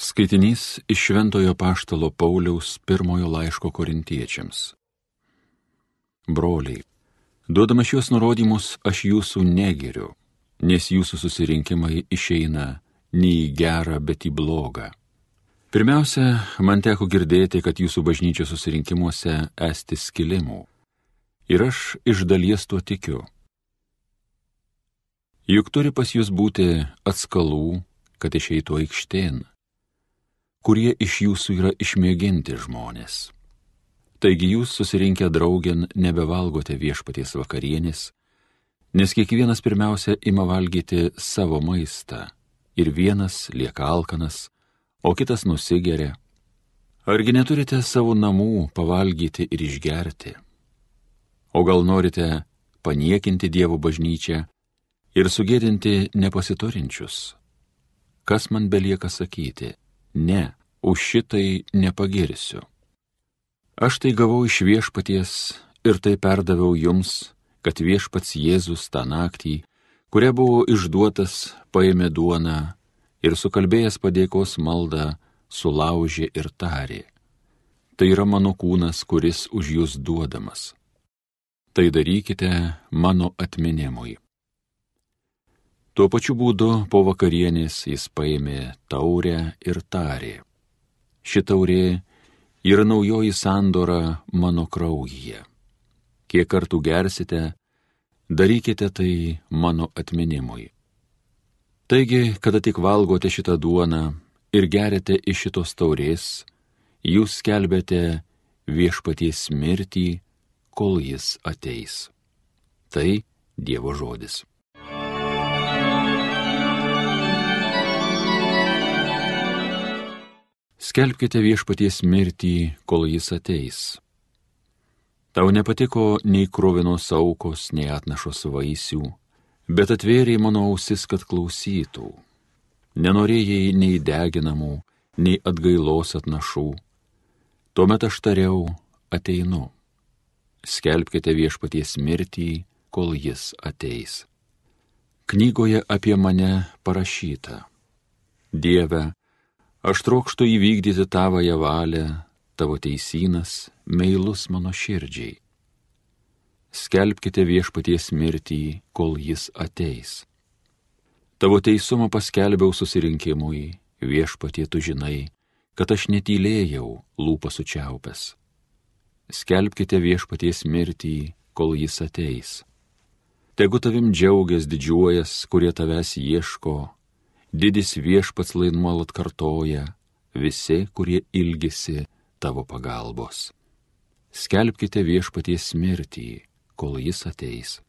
Skaitinys iš Šventojo Paštalo Pauliaus pirmojo laiško korintiečiams. Broliai, duodama šios nurodymus, aš jūsų negeriu, nes jūsų susirinkimai išeina ne į gerą, bet į blogą. Pirmiausia, man teko girdėti, kad jūsų bažnyčios susirinkimuose esti skilimų. Ir aš iš dalies tuo tikiu. Juk turi pas jūs būti atskalų, kad išeitų aikštėn kurie iš jūsų yra išmėginti žmonės. Taigi jūs susirinkę draugin nebevalgote viešpaties vakarienės, nes kiekvienas pirmiausia ima valgyti savo maistą ir vienas lieka alkanas, o kitas nusigeria. Argi neturite savo namų pavalgyti ir išgerti? O gal norite paniekinti Dievo bažnyčią ir sugėdinti nepasiturinčius? Kas man belieka sakyti? Ne, už šitai nepagirsiu. Aš tai gavau iš viešpaties ir tai perdaviau jums, kad viešpats Jėzus tą naktį, kuria buvo išduotas, paėmė duoną ir sukalbėjęs padėkos maldą, sulaužė ir tarė. Tai yra mano kūnas, kuris už jūs duodamas. Tai darykite mano atminimui. Tuo pačiu būdu po vakarienės jis paėmė taurę ir tarė. Ši taurė yra naujoji sandora mano kraujyje. Kiek kartų gersite, darykite tai mano atminimui. Taigi, kada tik valgote šitą duoną ir gerite iš šitos taurės, jūs skelbėte viešpaties mirtį, kol jis ateis. Tai Dievo žodis. Skelbkite viešpaties mirtį, kol jis ateis. Tau nepatiko nei krovinos aukos, nei atnašos vaisių, bet atvėrė mano ausis, kad klausytų. Nenorėjai nei deginamų, nei atgailos atnašų. Tuomet aš tariau, ateinu. Skelbkite viešpaties mirtį, kol jis ateis. Knygoje apie mane parašyta. Dieve, Aš trokštų įvykdyti tavąją valią, tavo teisynas, meilus mano širdžiai. Skelbkite viešpaties mirtį, kol jis ateis. Tavo teisumą paskelbiau susirinkimui, viešpatie tu žinai, kad aš netylėjau lūpą sučiaupęs. Skelbkite viešpaties mirtį, kol jis ateis. Tegu tavim džiaugias didžiuojas, kurie tavęs ieško, didis viešpats lai nuolat kartoja, visi, kurie ilgisi tavo pagalbos. Skelbkite viešpaties mirtį, kol jis ateis.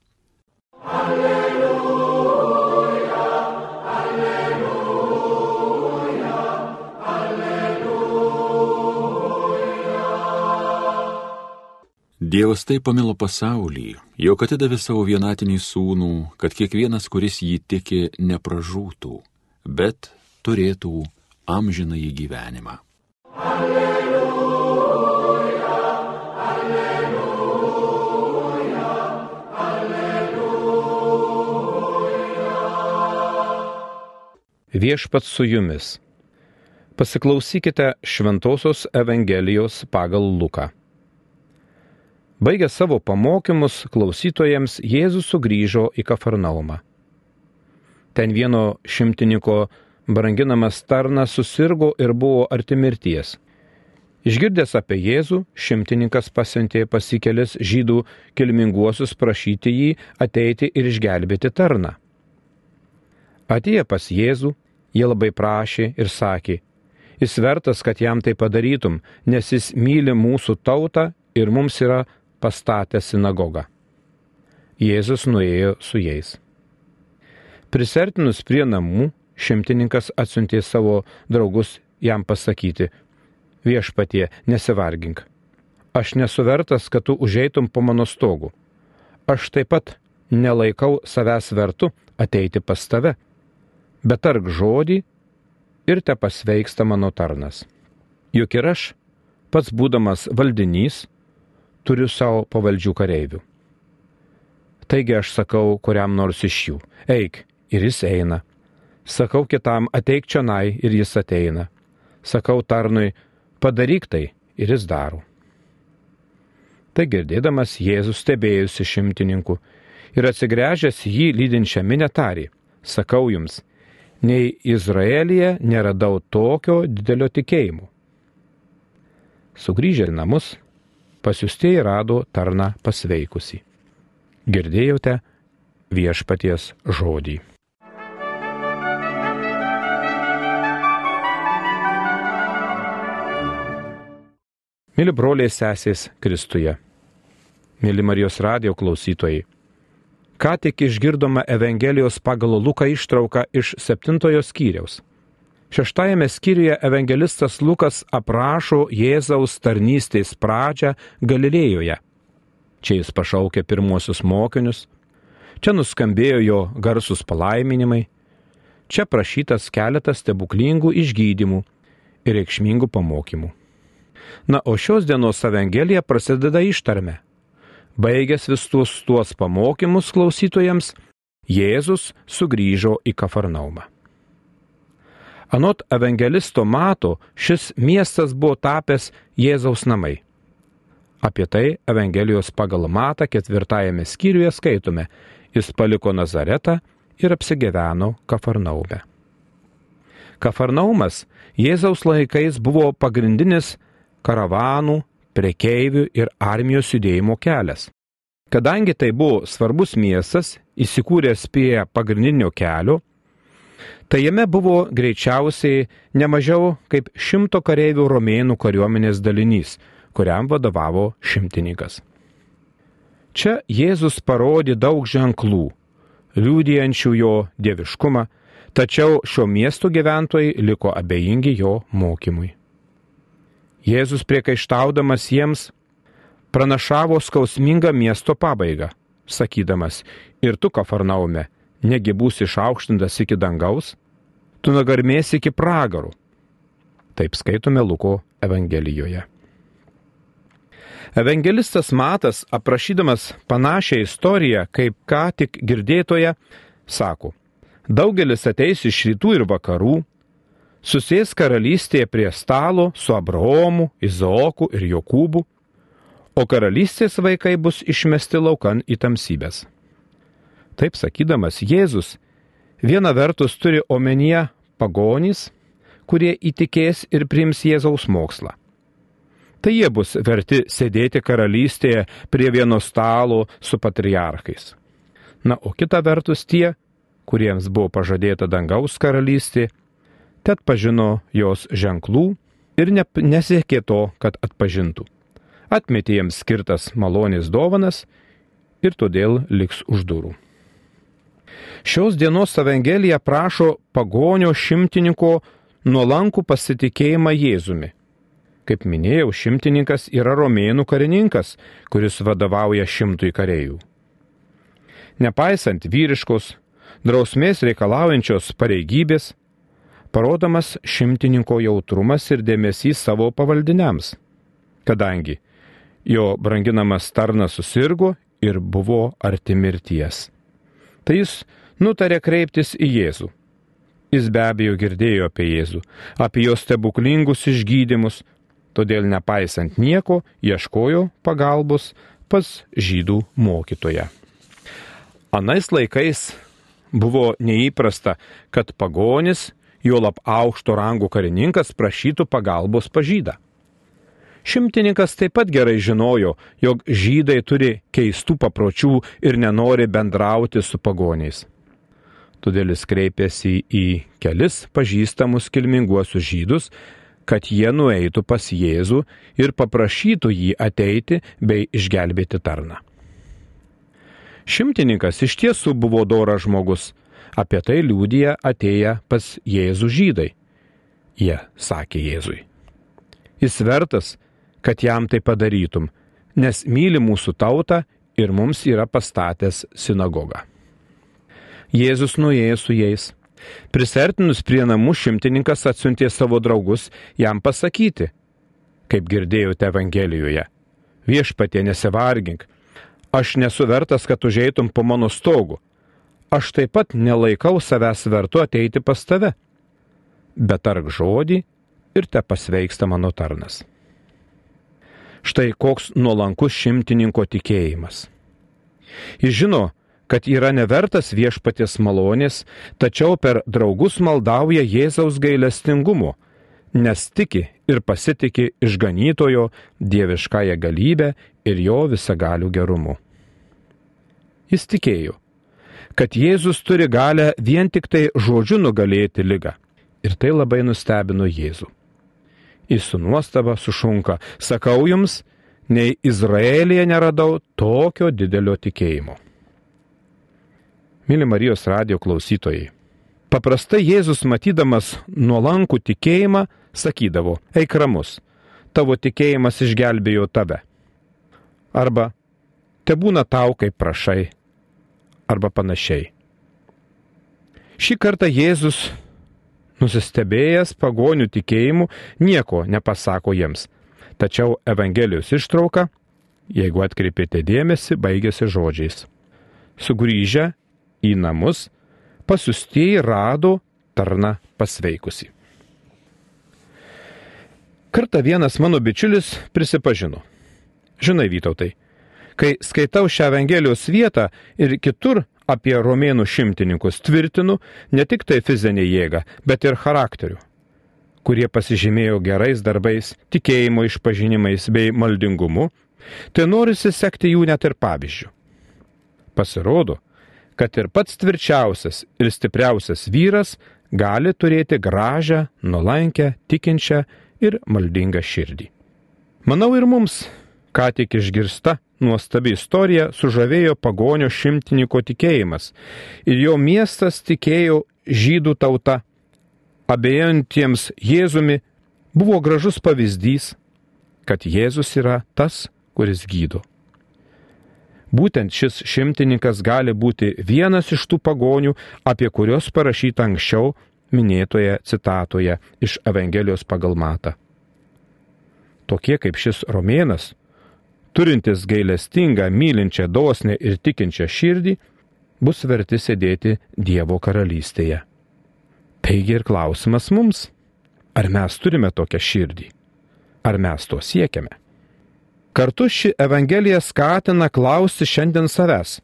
Alleluja, alleluja, alleluja. Dievas taip pamilo pasaulį, jog atidavė savo vienatinį sūnų, kad kiekvienas, kuris jį tiki, nepražūtų, bet turėtų amžinąjį gyvenimą. Alleluja, alleluja, alleluja. Viešpat su jumis. Pasiklausykite Šventojios Evangelijos pagal Luką. Baigę savo pamokymus klausytojams, Jėzus sugrįžo į Kafarnaumą ten vieno šimtininko branginamas tarnas susirgo ir buvo arti mirties. Išgirdęs apie Jėzų, šimtininkas pasiuntė pasikelis žydų kilminguosius prašyti jį ateiti ir išgelbėti tarną. Atėję pas Jėzų, jie labai prašė ir sakė, jis vertas, kad jam tai padarytum, nes jis myli mūsų tautą ir mums yra pastatęs sinagogą. Jėzus nuėjo su jais. Prisertinus prie namų, šimtininkas atsiuntė savo draugus jam pasakyti, viešpatie, nesivargink. Aš nesuvertas, kad tu užeitum po mano stogu. Aš taip pat nelaikau savęs vertu ateiti pas tave, bet tark žodį ir te pasveiksta mano tarnas. Juk ir aš, pats būdamas valdinys, turiu savo pavaldžių kareivių. Taigi aš sakau kuriam nors iš jų, eik ir jis eina. Sakau kitam, ateik čionai ir jis ateina. sakau tarnui, padaryk tai ir jis daro. Tai girdėdamas Jėzus stebėjusi šimtininku ir atsigręžęs jį lydinčią minę tarį, sakau jums, nei Izraelyje neradau tokio didelio tikėjimo. Sugryžę į namus, pasiustieji rado tarną pasveikusi. Girdėjote viešpaties žodį. Mėly broliai sesės Kristuje, mėly Marijos radio klausytojai, ką tik išgirdome Evangelijos pagal Luką ištrauką iš septintojo skyriaus. Šeštajame skyriuje evangelistas Lukas aprašo Jėzaus tarnystės pradžią Galilėjoje. Čia jis pašaukė pirmuosius mokinius, čia nuskambėjo jo garsus palaiminimai, čia prašytas keletas stebuklingų išgydymų ir reikšmingų pamokymų. Na, o šios dienos Evangelija prasideda ištarme. Baigęs visus tuos pamokymus klausytojams, Jėzus sugrįžo į Kafarnaumą. Anot evangelisto mato, šis miestas buvo tapęs Jėzaus namai. Apie tai Evangelijos pagal matą ketvirtajame skyriuje skaitome, jis paliko Nazaretą ir apsigyveno Kafarnaume. Kafarnaumas Jėzaus laikais buvo pagrindinis karavanų, prekeivių ir armijos judėjimo kelias. Kadangi tai buvo svarbus miestas, įsikūręs prie pagrindinio kelio, tai jame buvo greičiausiai nemažiau kaip šimto kareivių romėnų kariuomenės dalinys, kuriam vadovavo šimtininkas. Čia Jėzus parodė daug ženklų, liūdijančių jo dieviškumą, tačiau šio miesto gyventojai liko abejingi jo mokymui. Jėzus priekaištaudamas jiems pranašavo skausmingą miesto pabaigą, sakydamas, ir tu, Kafarnaume, negi būsi išaukštintas iki dangaus, tu nagarmėsi iki pragarų. Taip skaitome Luko Evangelijoje. Evangelistas Matas, aprašydamas panašią istoriją, kaip ką tik girdėtoje, sako, daugelis ateis iš rytų ir vakarų, susės karalystėje prie stalo su Abraomu, Izaoku ir Jokūbu, o karalystės vaikai bus išmesti laukan į tamsybės. Taip sakydamas Jėzus viena vertus turi omenyje pagonys, kurie įtikės ir priims Jėzaus mokslą. Tai jie bus verti sėdėti karalystėje prie vieno stalo su patriarchais. Na, o kita vertus tie, kuriems buvo pažadėta dangaus karalystė, tad pažino jos ženklų ir ne, nesiekė to, kad atpažintų. Atmetė jiems skirtas malonės dovanas ir todėl liks už durų. Šios dienos Evangelija prašo pagonio šimtininko nuolankų pasitikėjimą Jėzumi. Kaip minėjau, šimtininkas yra romėnų karininkas, kuris vadovauja šimtui kareivių. Nepaisant vyriškos, drausmės reikalaujančios pareigybės, parodomas šimtininko jautrumas ir dėmesys savo pavaldiniams, kadangi jo branginamas tarnas susirgo ir buvo arti mirties. Tai jis nutarė kreiptis į Jėzų. Jis be abejo girdėjo apie Jėzų, apie jo stebuklingus išgydymus, todėl nepaisant nieko ieškojo pagalbos pas žydų mokytoją. Anais laikais buvo neįprasta, kad pagonis juolap aukšto rango karininkas prašytų pagalbos pažydą. Šimtininkas taip pat gerai žinojo, jog žydai turi keistų papročių ir nenori bendrauti su pagoniais. Todėl jis kreipėsi į kelis pažįstamus kilminguosius žydus, kad jie nueitų pas Jėzų ir paprašytų jį ateiti bei išgelbėti tarną. Šimtininkas iš tiesų buvo doras žmogus, Apie tai liūdija atėję pas Jėzų žydai. Jie sakė Jėzui. Jis vertas, kad jam tai padarytum, nes myli mūsų tautą ir mums yra pastatęs sinagogą. Jėzus nuėjo su jais. Prisertinus prie namų šimtininkas atsiuntė savo draugus jam pasakyti, kaip girdėjote Evangelijoje. Viešpatie nesivargink, aš nesu vertas, kad užeitum po mano stogu, aš taip pat nelaikau savęs vertu ateiti pas tave. Bet tark žodį, ir te pasveiksta mano tarnas. Štai koks nuolankus šimtininko tikėjimas. Jis žino, kad yra nevertas viešpatės malonės, tačiau per draugus maldauja Jėzaus gailestingumu, nes tiki ir pasitikė išganytojo dieviškąją galybę ir jo visagalių gerumu. Jis tikėjo, kad Jėzus turi galę vien tik tai žodžiu nugalėti lygą. Ir tai labai nustebino Jėzų. Jis su nuostaba sušunka, sakau jums, nei Izraelėje neradau tokio didelio tikėjimo. Mili Marijos radio klausytojai. Paprastai Jėzus matydamas nuolankų tikėjimą sakydavo, eik ramus, tavo tikėjimas išgelbėjo tave. Arba, te būna tau, kaip prašai, arba panašiai. Šį kartą Jėzus, nusistebėjęs pagonių tikėjimu, nieko nepasako jiems. Tačiau Evangelijos ištrauka, jeigu atkreipėte dėmesį, baigėsi žodžiais. Sugryžę į namus, pasiustieji rado tarną pasveikusi. Kartą vienas mano bičiulis prisipažino. Žinai, Vytautai, kai skaitau šią Evangelijos vietą ir kitur apie romėnų šimtininkus, tvirtinu ne tik tai fizinę jėgą, bet ir charakteriu, kurie pasižymėjo gerais darbais, tikėjimo išpažinimais bei maldingumu, tai norisi sekti jų net ir pavyzdžių. Pasirodo, kad ir pats tvirčiausias ir stipriausias vyras gali turėti gražią, nuolankę, tikinčią ir maldingą širdį. Manau ir mums, ką tik išgirsta nuostabi istorija, sužavėjo pagonio šimtininko tikėjimas ir jo miestas tikėjo žydų tauta. Abejantiems Jėzumi buvo gražus pavyzdys, kad Jėzus yra tas, kuris gydo. Būtent šis šimtininkas gali būti vienas iš tų pagonių, apie kuriuos parašyta anksčiau minėtoje citatoje iš Evangelijos pagal Matą. Tokie kaip šis romėnas, turintis gailestingą, mylinčią, dosnę ir tikinčią širdį, bus verti sėdėti Dievo karalystėje. Taigi ir klausimas mums, ar mes turime tokią širdį, ar mes to siekiame. Kartu ši Evangelija skatina klausti šiandien savęs,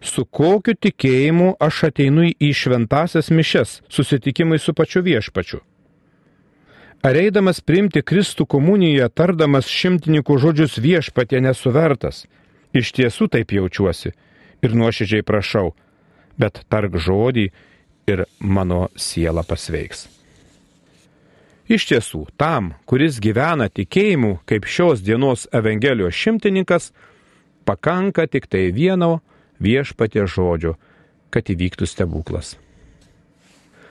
su kokiu tikėjimu aš ateinu į šventasias mišes, susitikimai su pačiu viešpačiu. Ar eidamas priimti Kristų komuniją, tardamas šimtininkų žodžius viešpatė nesuvertas, iš tiesų taip jaučiuosi ir nuoširdžiai prašau, bet tark žodį ir mano siela pasveiks. Iš tiesų, tam, kuris gyvena tikėjimu kaip šios dienos Evangelijos šimtininkas, pakanka tik tai vieno viešpatie žodžio, kad įvyktų stebuklas.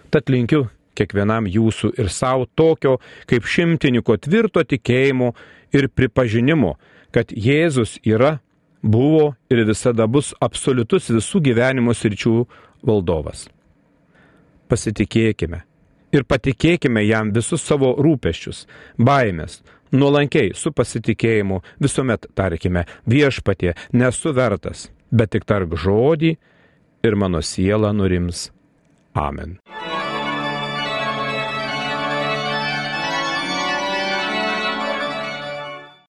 Tad linkiu kiekvienam jūsų ir savo tokio kaip šimtininko tvirto tikėjimo ir pripažinimo, kad Jėzus yra, buvo ir visada bus absoliutus visų gyvenimo sričių valdovas. Pasitikėkime ir patikėkime jam visus savo rūpeščius, baimės, nuolankiai su pasitikėjimu visuomet tarkime viešpatie nesu vertas, bet tik tark žodį ir mano siela nurims. Amen.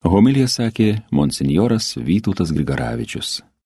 Homilija sakė monsinjoras Vytautas Grigaravičius.